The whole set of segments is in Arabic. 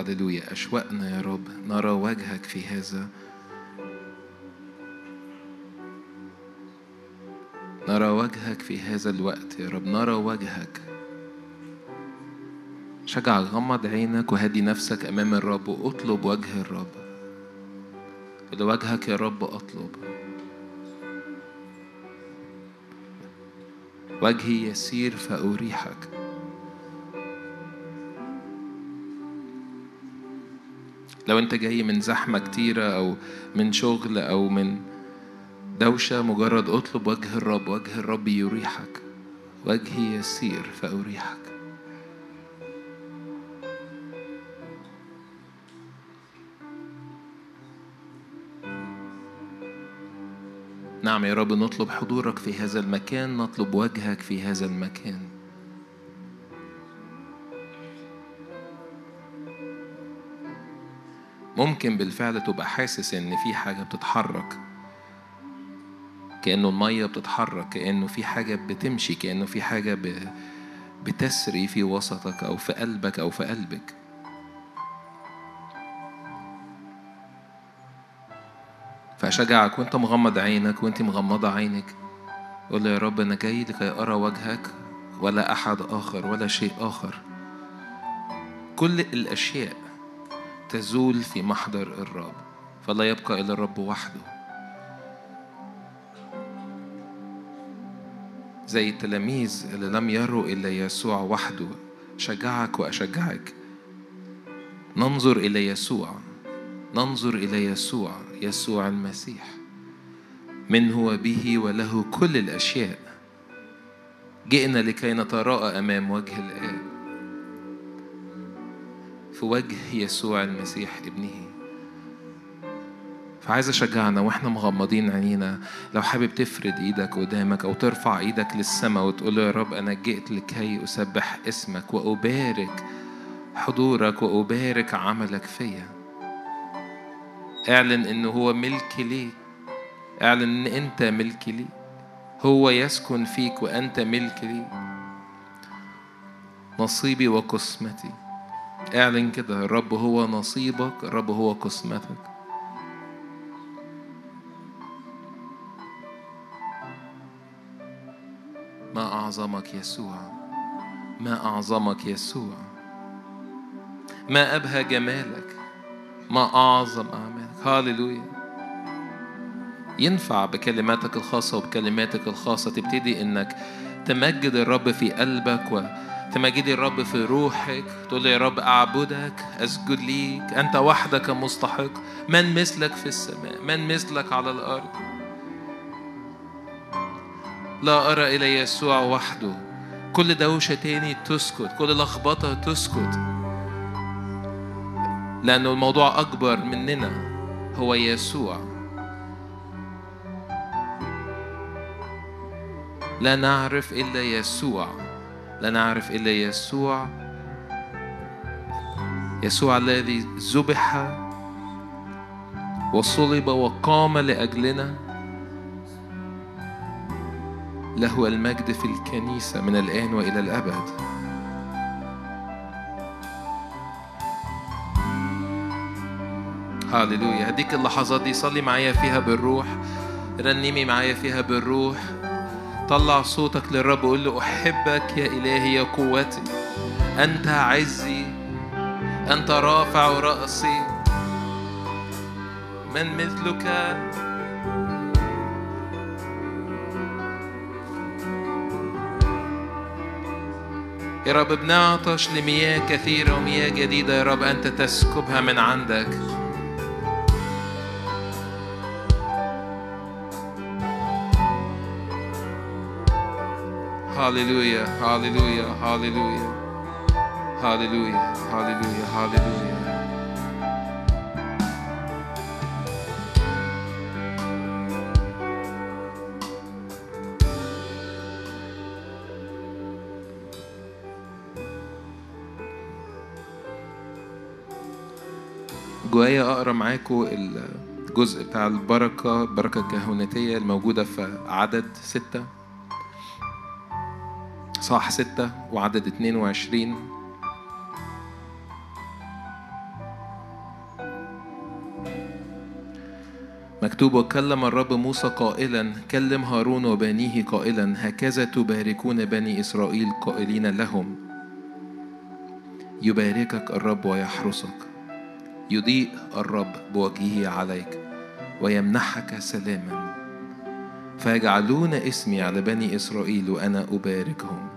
هللويا. أشواقنا يا رب. نرى وجهك في هذا. نرى وجهك في هذا الوقت يا رب. نرى وجهك. شجع غمض عينك وهدي نفسك أمام الرب واطلب وجه الرب. لوجهك يا رب أطلب. وجهي يسير فأريحك. لو انت جاي من زحمة كتيرة أو من شغل أو من دوشة مجرد اطلب وجه الرب وجه الرب يريحك. وجهي يسير فأريحك. نعم يا رب نطلب حضورك في هذا المكان نطلب وجهك في هذا المكان. ممكن بالفعل تبقى حاسس إن في حاجة بتتحرك. كأنه المية بتتحرك كأنه في حاجة بتمشي كأنه في حاجة ب... بتسري في وسطك أو في قلبك أو في قلبك. فأشجعك وأنت مغمض عينك وأنت مغمضة عينك قول يا رب أنا جاي لكي أرى وجهك ولا أحد آخر ولا شيء آخر. كل الأشياء تزول في محضر الرب فلا يبقى إلا الرب وحده. زي التلاميذ اللي لم يروا إلا يسوع وحده شجعك وأشجعك. ننظر إلى يسوع ننظر إلى يسوع يسوع المسيح. من هو به وله كل الأشياء. جئنا لكي نتراءى أمام وجه الآب. في وجه يسوع المسيح ابنه. فعايز أشجعنا وإحنا مغمضين عينينا لو حابب تفرد إيدك قدامك أو ترفع إيدك للسماء وتقول يا رب أنا جئت لكي أسبح اسمك وأبارك حضورك وأبارك عملك فيا. اعلن انه هو ملك ليك. اعلن إن أنت ملك لي هو يسكن فيك وأنت ملك لي نصيبي وقسمتي. اعلن كده الرب هو نصيبك الرب هو قسمتك. ما أعظمك يسوع ما أعظمك يسوع ما أبهى جمالك ما أعظم أعمالك. هاللويا. ينفع بكلماتك الخاصة وبكلماتك الخاصة تبتدي إنك تمجد الرب في قلبك وتمجدي الرب في روحك. تقول يا رب أعبدك أسجد ليك أنت وحدك مستحق. من مثلك في السماء من مثلك على الأرض؟ لا أرى إلى يسوع وحده. كل دوشة تاني تسكت كل لخبطة تسكت. لأنه الموضوع أكبر مننا هو يسوع. لا نعرف إلا يسوع. لا نعرف إلا يسوع. يسوع الذي ذبح وصلب وقام لأجلنا. له المجد في الكنيسة من الآن وإلى الأبد. هاليلويا هديك اللحظات دي صلي معايا فيها بالروح. رنمي معايا فيها بالروح. طلع صوتك للرب وقول له أحبك يا إلهي يا قوتي. أنت عزي أنت رافع رأسي. من مثلك؟ يا رب بنعطش لمياه كثيرة ومياه جديدة. يا رب أنت تسكبها من عندك. هاليلويا هاليلويا هاليلويا هاليلويا هاليلويا هاليلويا جوايا أقرأ معاكم الجزء بتاع البركة البركه الكهنوتيه الموجودة في عدد ستة. اصحاح ستة وعدد 22 مكتوب وكلم الرب موسى قائلا كلم هارون وبنيه قائلا هكذا تباركون بني إسرائيل قائلين لهم. يباركك الرب ويحرسك. يضيء الرب بوجهه عليك ويمنحك سلاما. فيجعلون اسمي على بني إسرائيل وأنا أباركهم.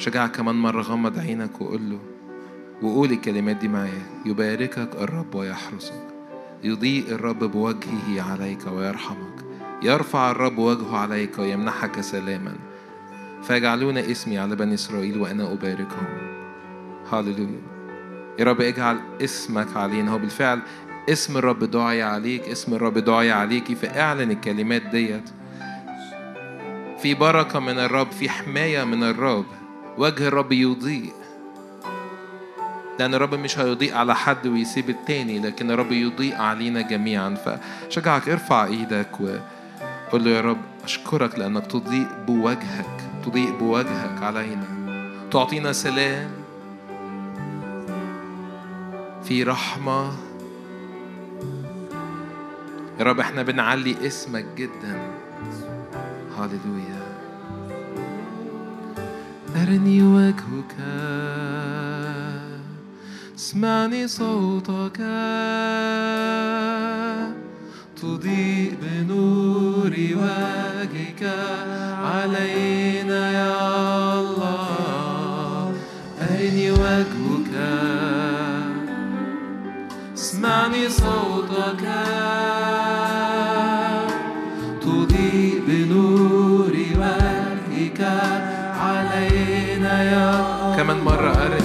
شجعك كمان مرة غمض عينك وقول له وقول الكلمات دي معايا. يباركك الرب ويحرسك. يضيء الرب بوجهه عليك ويرحمك. يرفع الرب وجهه عليك ويمنحك سلاما. فيجعلون اسمي على بني إسرائيل وأنا أباركهم. هاللويا يا رب اجعل اسمك علينا. هو بالفعل اسم الرب دعي عليك اسم الرب دعي عليكي فاعلن الكلمات ديت. في بركة من الرب في حماية من الرب. وجه الرب يضيء. لأن الرب مش هيضيء على حد ويسيب التاني لكن الرب يضيء علينا جميعا. فشجعك ارفع إيدك وقول له يا رب أشكرك لأنك تضيء بوجهك تضيء بوجهك علينا. تعطينا سلام في رحمة. يا رب إحنا بنعلي اسمك جدا. هاللويا أرني وجهك. اسمعني صوتك. تضيء بنور وجهك علينا يا الله. أرني وجهك. اسمعني صوتك. كمان مرة أرني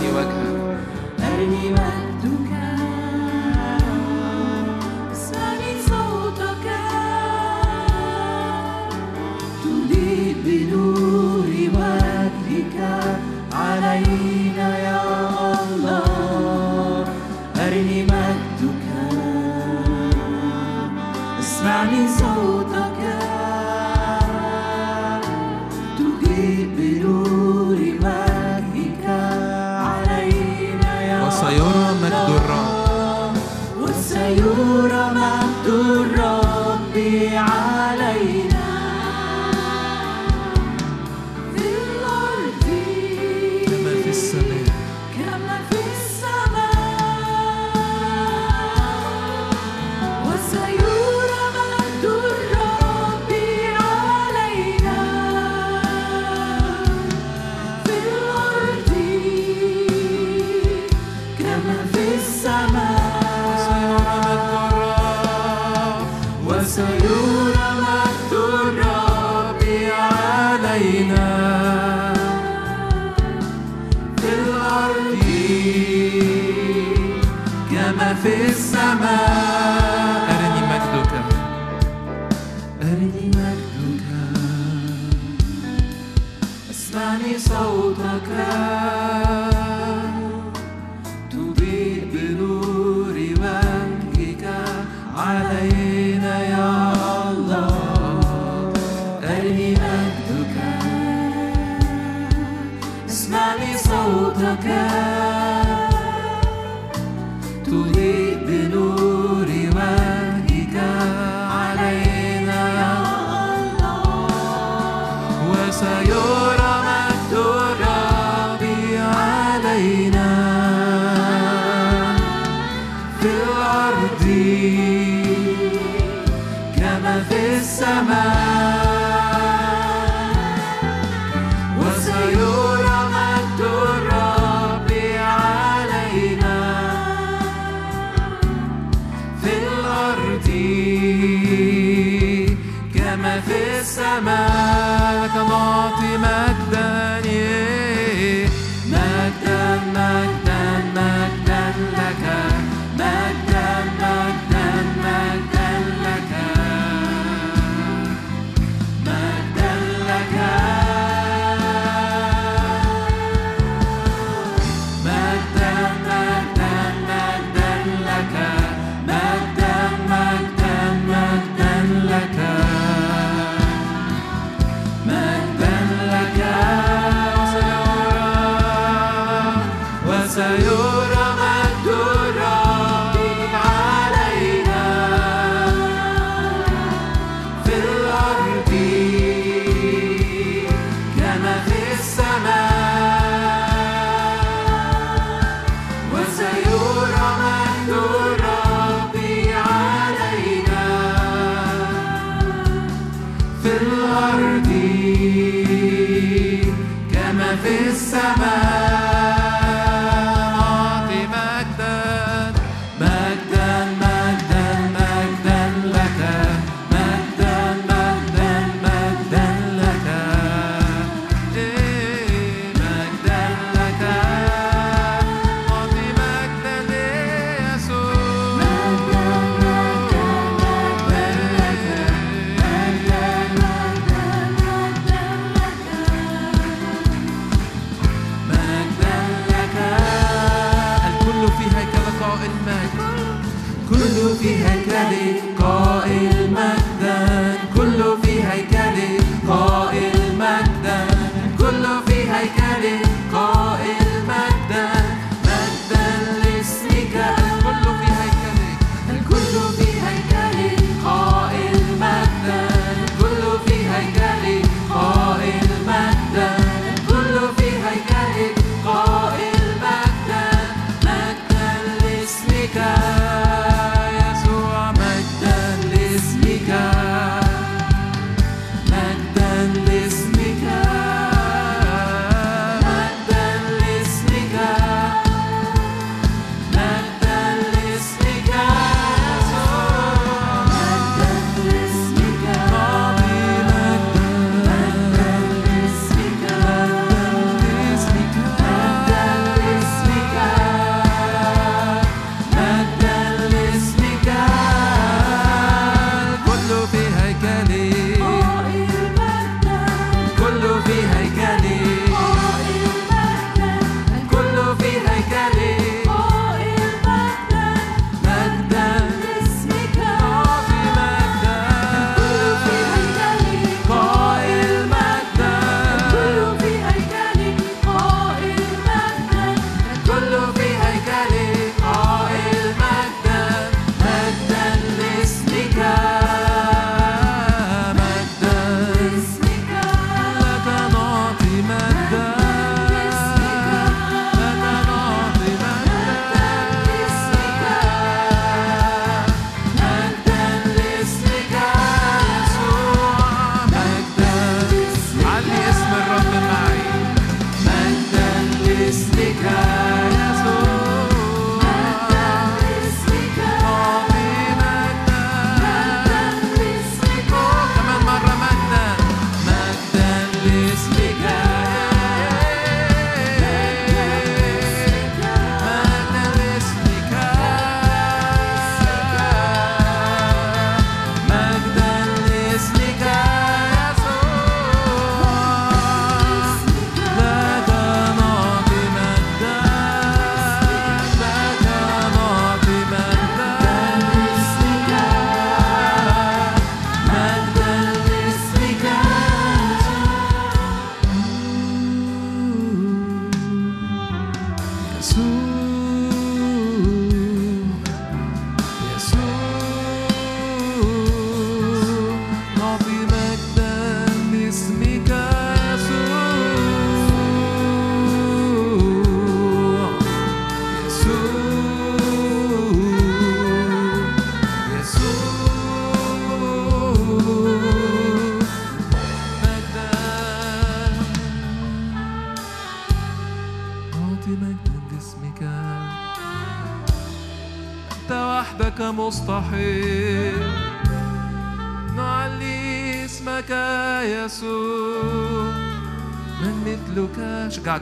صوتك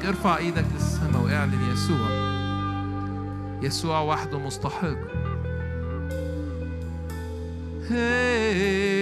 حضرتك ارفع إيدك للسماء واعلن يسوع يسوع وحده مستحق hey.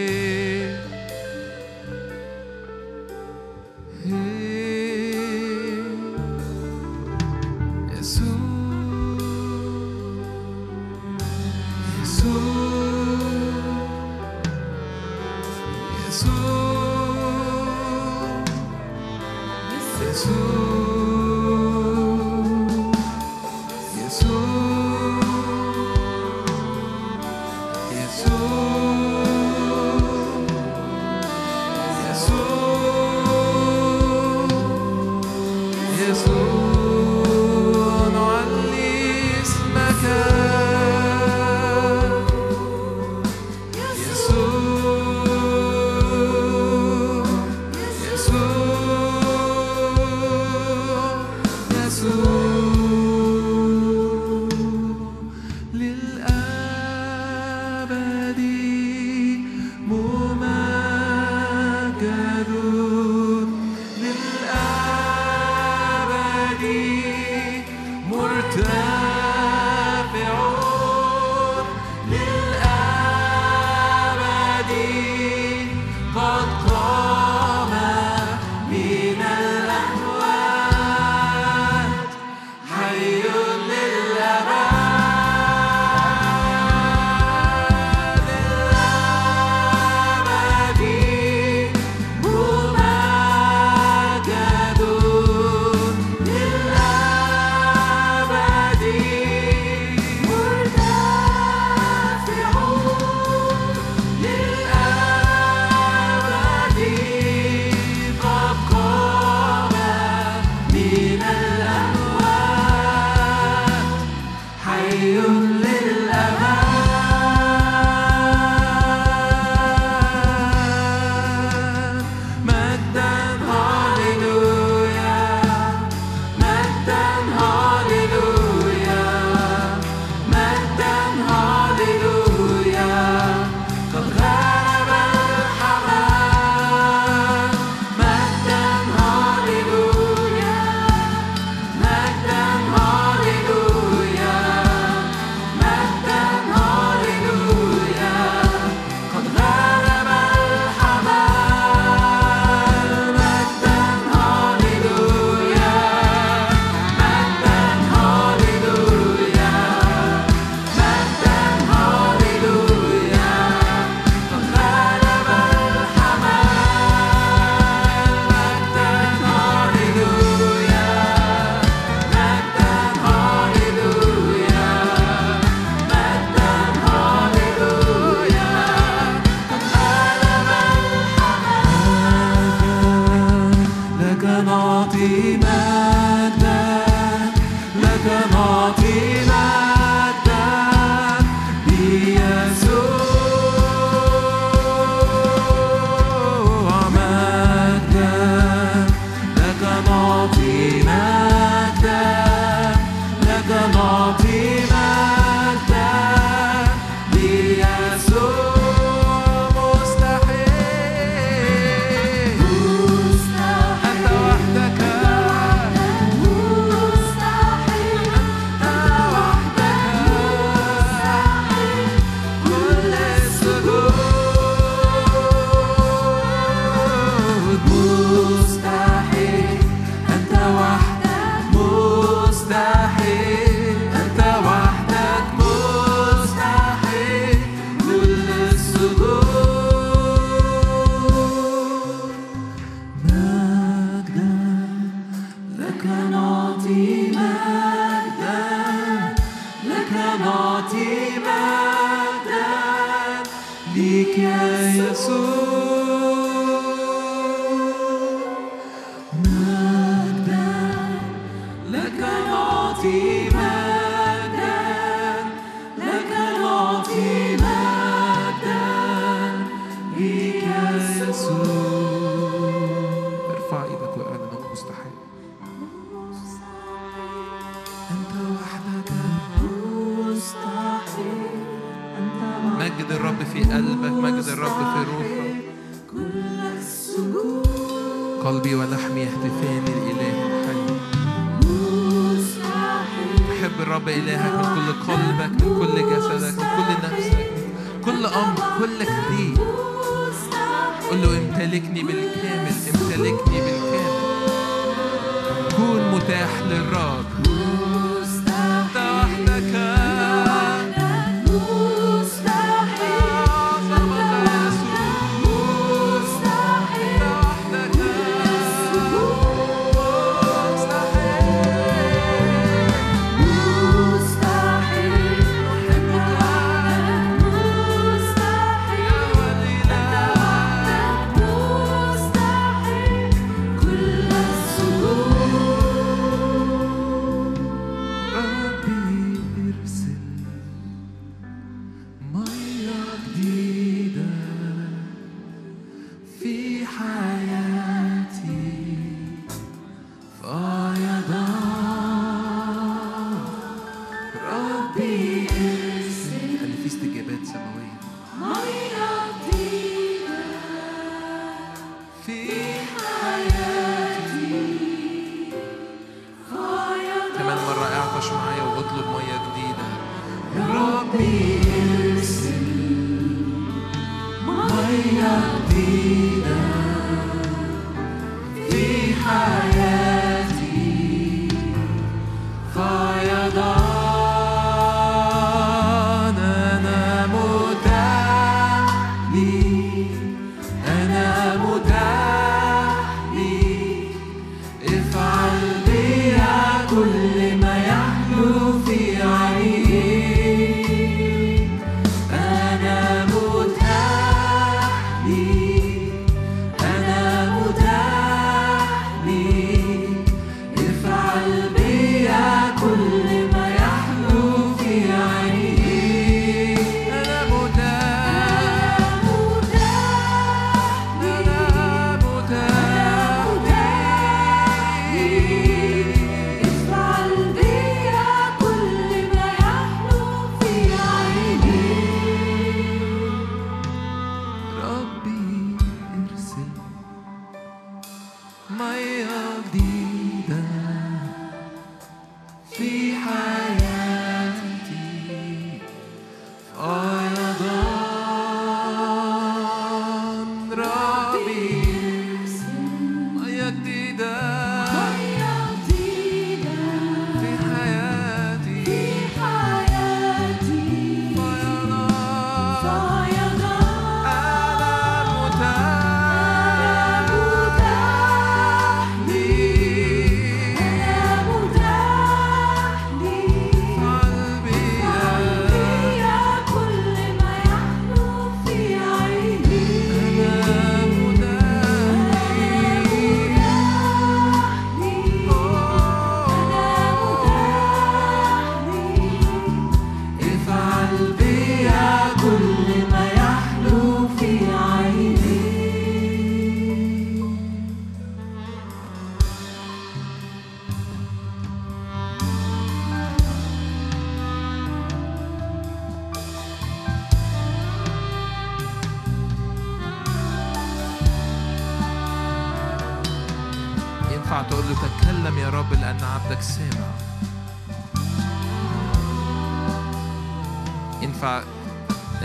في حياتي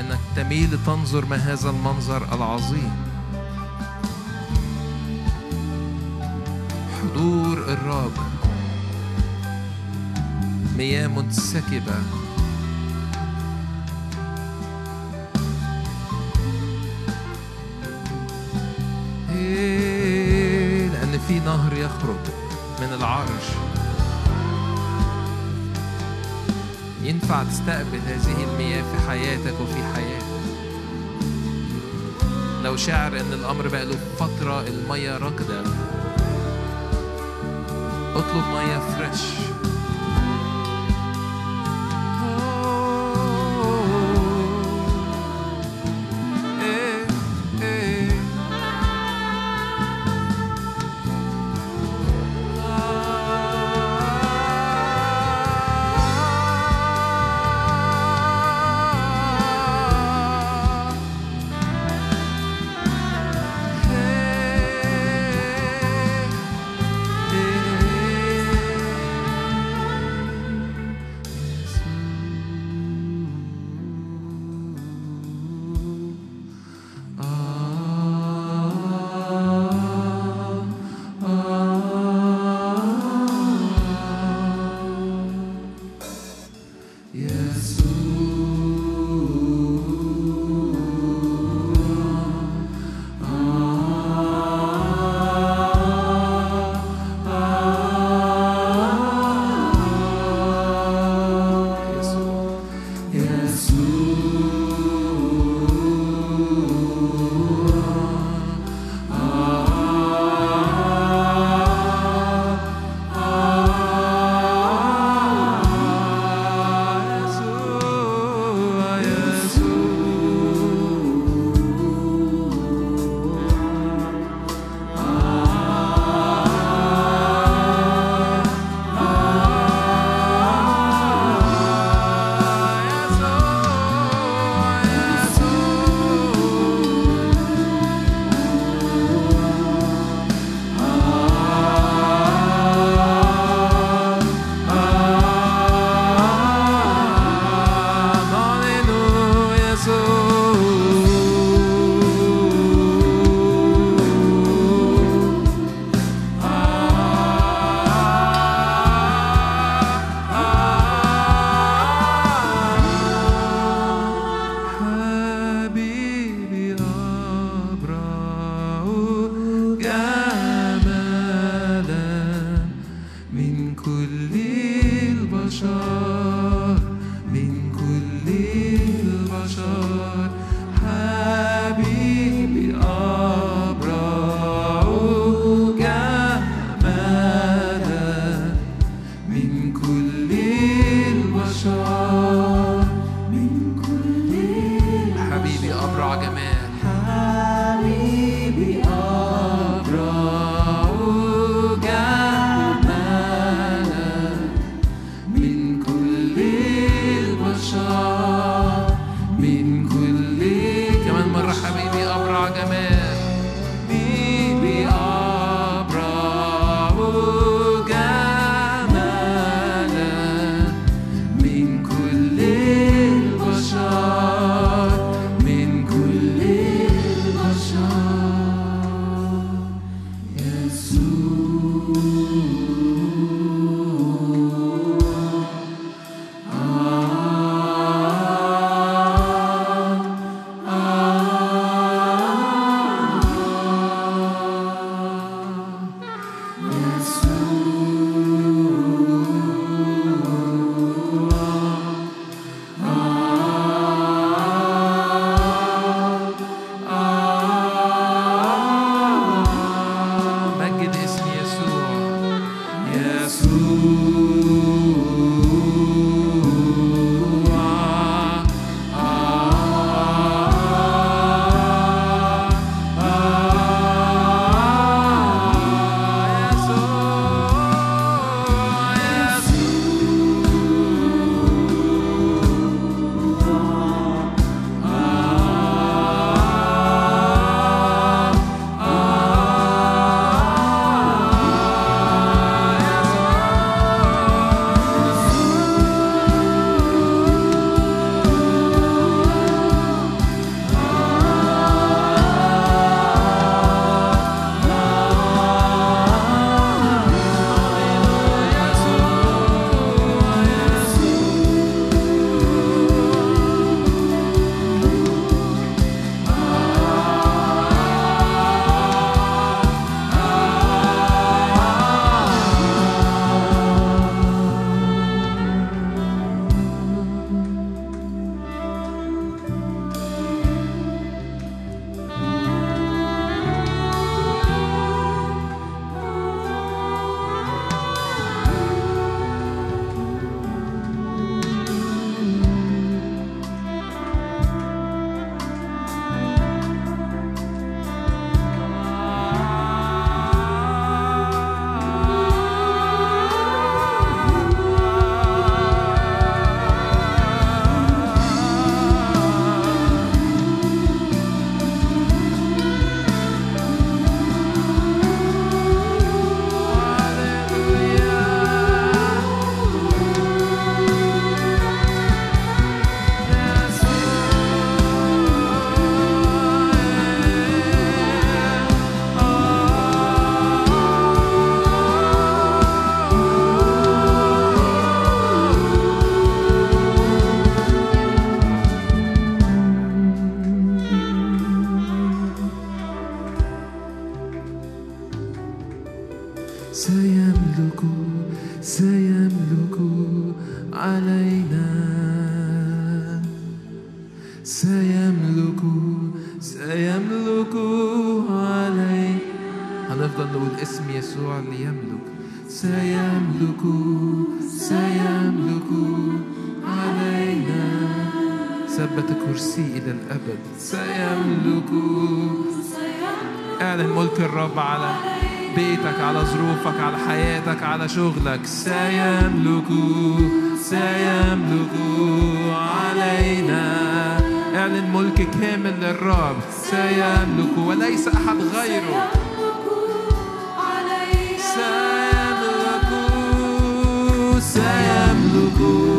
إنك تميل لتنظر ما هذا المنظر العظيم. حضور الرب. مياه منسكبة. إيه، لأن في نهر يخرج من العرش. ينفع تستقبل هذه المياه في حياتك وفي حياتك لو شعر إن الأمر بقى له فترة الميه راكده اطلب ميه فريش حبيبي shine. شرفك على حياتك على شغلك. سيملكوا سيملكوا علينا. اعلن ملك كامل للرب. سيملكوا وليس أحد غيره. سيملك سيملكوا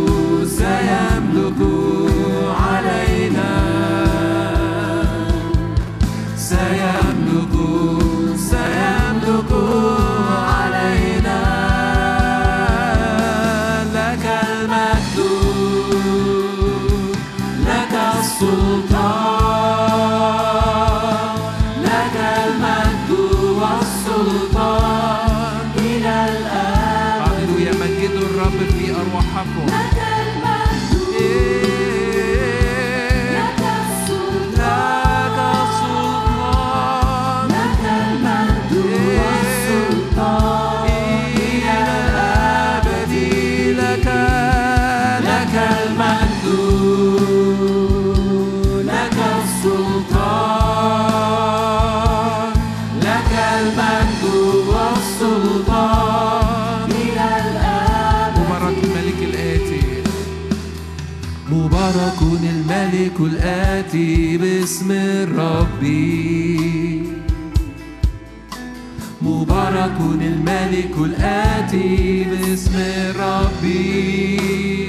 كل آتي باسم ربي.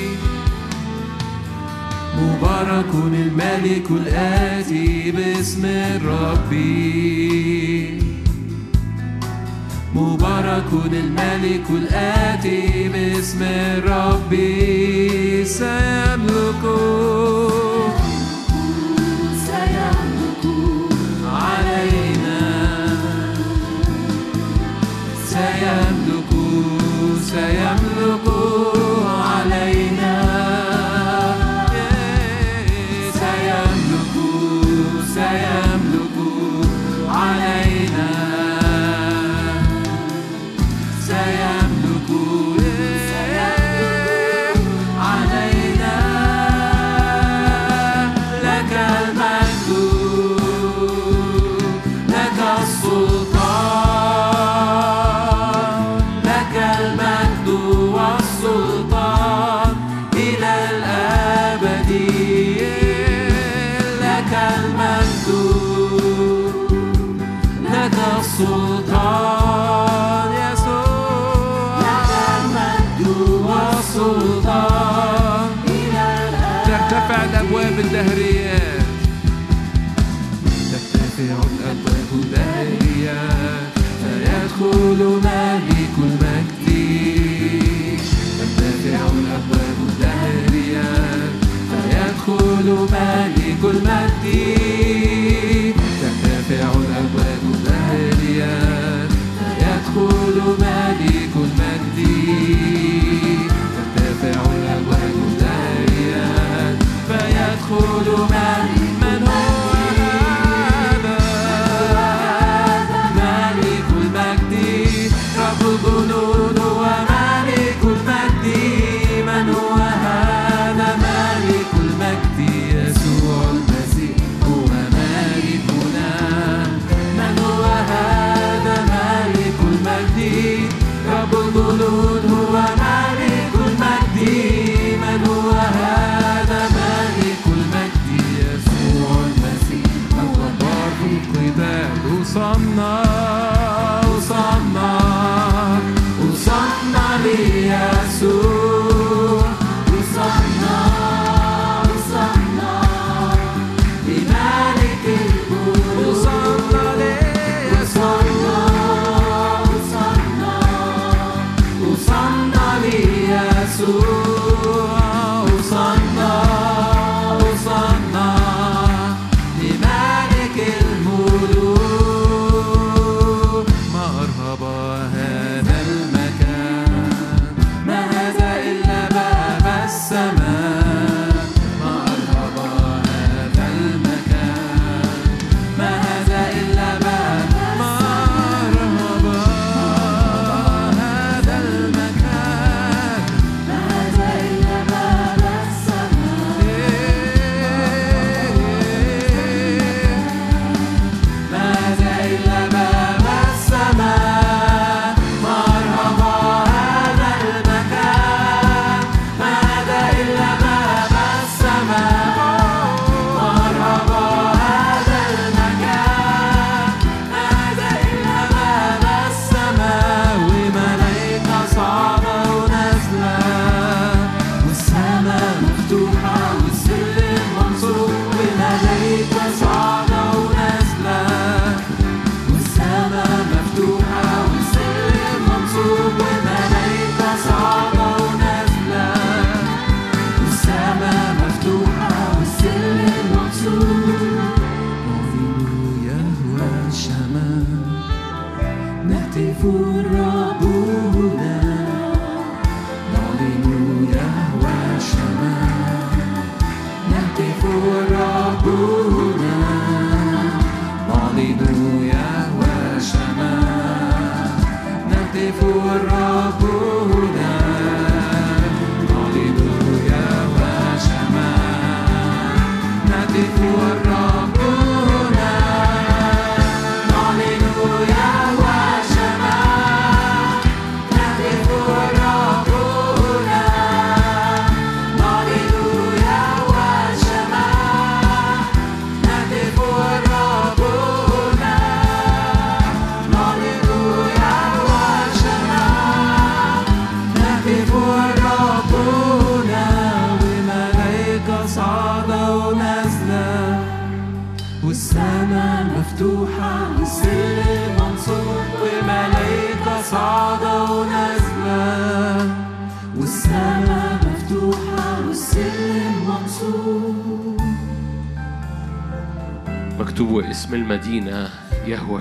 مبارك الملك الآتي باسم ربي. مبارك الملك الآتي باسم ربي. سيملكه I am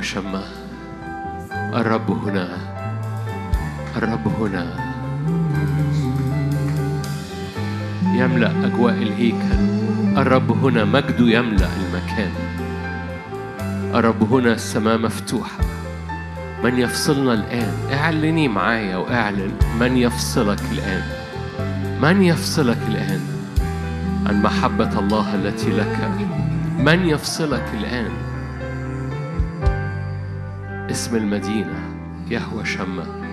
شمة الرب هنا. الرب هنا. يملأ أجواء الهيكل. الرب هنا. مجده يملأ المكان. الرب هنا. السماء مفتوحة. من يفصلنا الآن؟ اعلني معايا واعلن من يفصلك الآن. من يفصلك الآن؟ عن محبة الله التي لك. من يفصلك الآن؟ اسم المدينة يهوى شمة.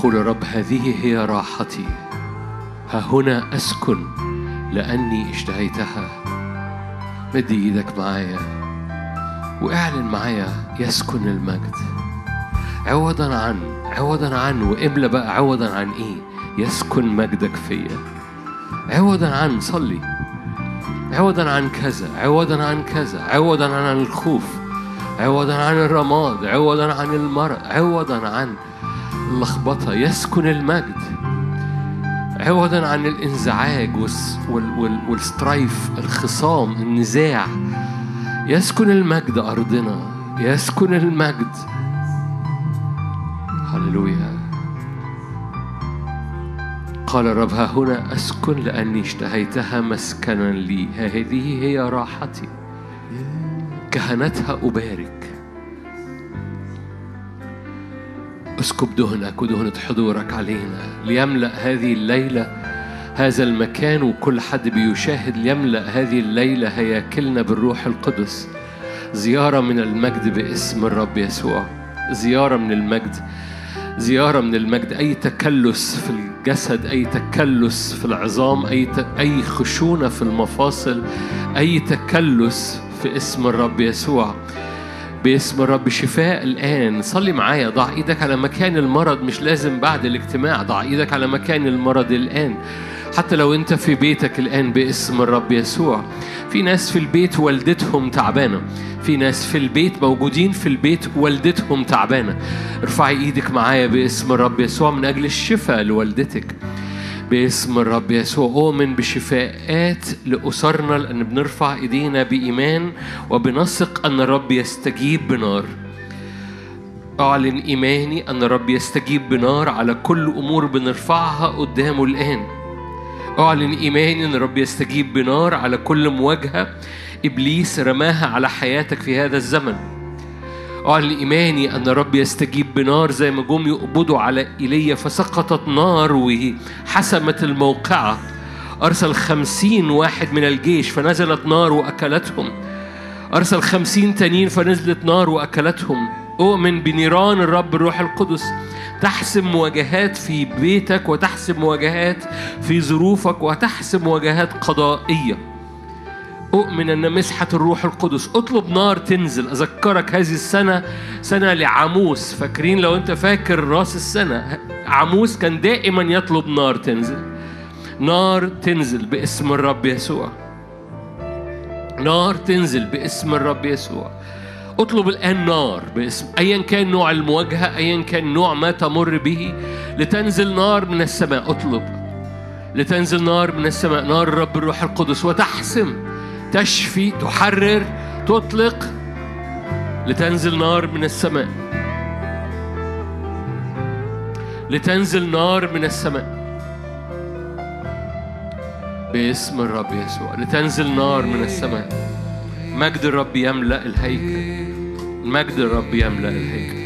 يقول الرب هذه هي راحتي. ها هنا أسكن لأني اشتهيتها. مد إيدك معايا وأعلن معايا يسكن المجد. عوضا عن عوضا عن واملى بقى عوضا عن إيه؟ يسكن مجدك فيا. عوضا عن صلي. عوضا عن كذا. عوضا عن كذا. عوضا عن الخوف. عوضا عن الرماد. عوضا عن المرض عوضا عن اللخبطة يسكن المجد. عوضا عن الإنزعاج والس- وال- وال- والسترايف الخصام النزاع. يسكن المجد أرضنا يسكن المجد. هللويا. قال الرب ها هنا أسكن لأني اشتهيتها مسكنا لي. هذه هي راحتي. كهنتها أبارك. اسكب دهنك ودهنة حضورك علينا. ليملأ هذه الليلة هذا المكان وكل حد بيشاهد ليملأ هذه الليلة هياكلنا بالروح القدس. زيارة من المجد باسم الرب يسوع. زيارة من المجد. زيارة من المجد. أي تكلس في الجسد أي تكلس في العظام أي ت... أي خشونة في المفاصل أي تكلس في اسم الرب يسوع. باسم الرب شفاء الآن. صلي معايا ضع إيدك على مكان المرض مش لازم بعد الاجتماع. ضع إيدك على مكان المرض الآن. حتى لو أنت في بيتك الآن باسم الرب يسوع. في ناس في البيت والدتهم تعبانة. في ناس في البيت موجودين في البيت والدتهم تعبانة. ارفعي إيدك معايا باسم الرب يسوع من أجل الشفاء لوالدتك. باسم الرب يسوع. أؤمن بشفاءات لأسرنا لأن بنرفع إيدينا بإيمان وبنثق أن الرب يستجيب بنار. أعلن إيماني أن الرب يستجيب بنار على كل أمور بنرفعها قدامه الآن. أعلن إيماني أن الرب يستجيب بنار على كل مواجهة إبليس رماها على حياتك في هذا الزمن. أعلن إيماني أن الرب يستجيب بنار زي ما جم يقبضوا على إيليا فسقطت نار وحسمت الموقعة. أرسل خمسين واحد من الجيش فنزلت نار وأكلتهم. أرسل خمسين تانيين فنزلت نار وأكلتهم. أؤمن بنيران الرب الروح القدس تحسم مواجهات في بيتك وتحسم مواجهات في ظروفك وتحسم مواجهات قضائية. أؤمن أن مسحة الروح القدس. اطلب نار تنزل. أذكرك هذه السنة سنة لعاموس فاكرين لو أنت فاكر راس السنة عاموس كان دائما يطلب نار تنزل. نار تنزل باسم الرب يسوع. نار تنزل باسم الرب يسوع. اطلب الآن نار باسم أيا كان نوع المواجهة أيا كان نوع ما تمر به. لتنزل نار من السماء اطلب. لتنزل نار من السماء نار الرب الروح القدس. وتحسم تشفي تحرر تطلق لتنزل نار من السماء. لتنزل نار من السماء. باسم الرب يسوع. لتنزل نار من السماء. مجد الرب يملأ الهيكل. مجد الرب يملأ الهيكل.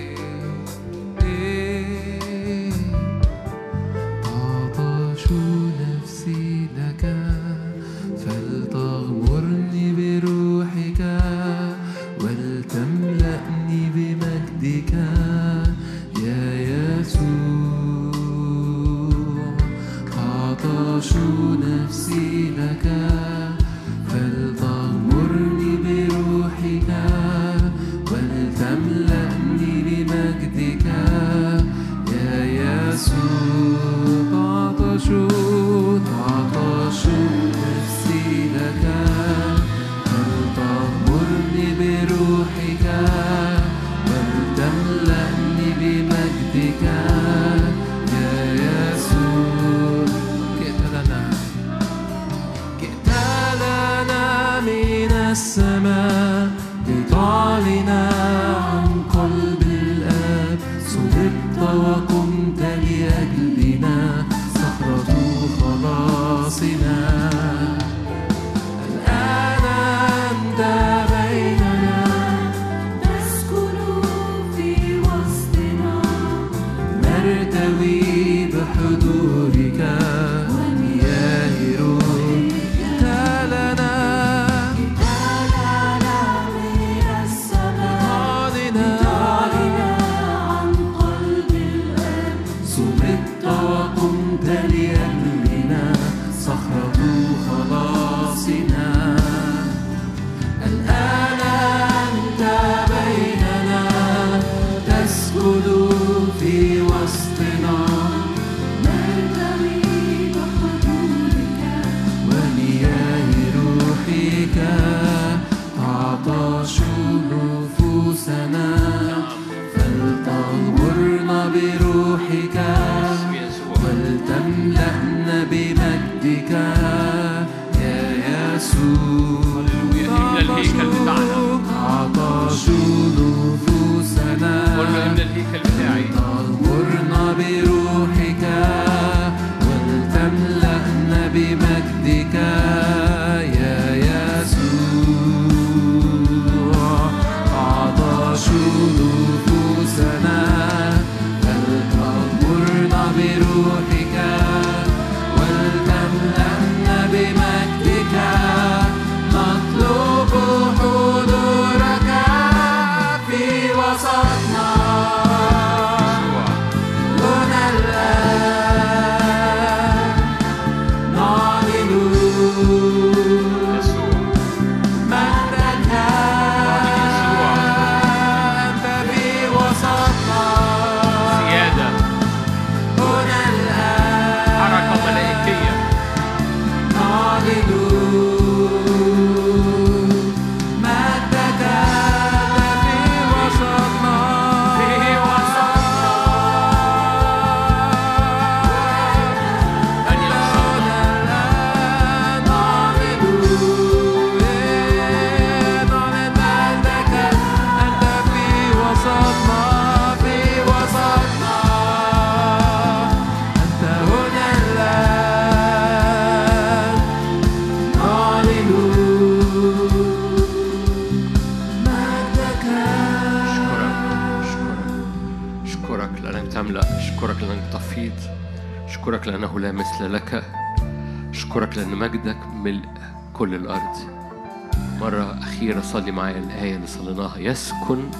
صلي معايا الآية اللي صليناها. يسكن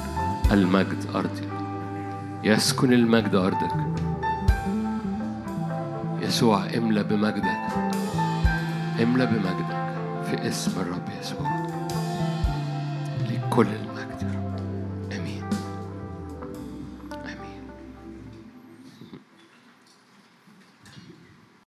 المجد أرضي يسكن المجد أرضك. يسوع املى بمجدك. املى بمجدك في اسم الرب يسوع. لكل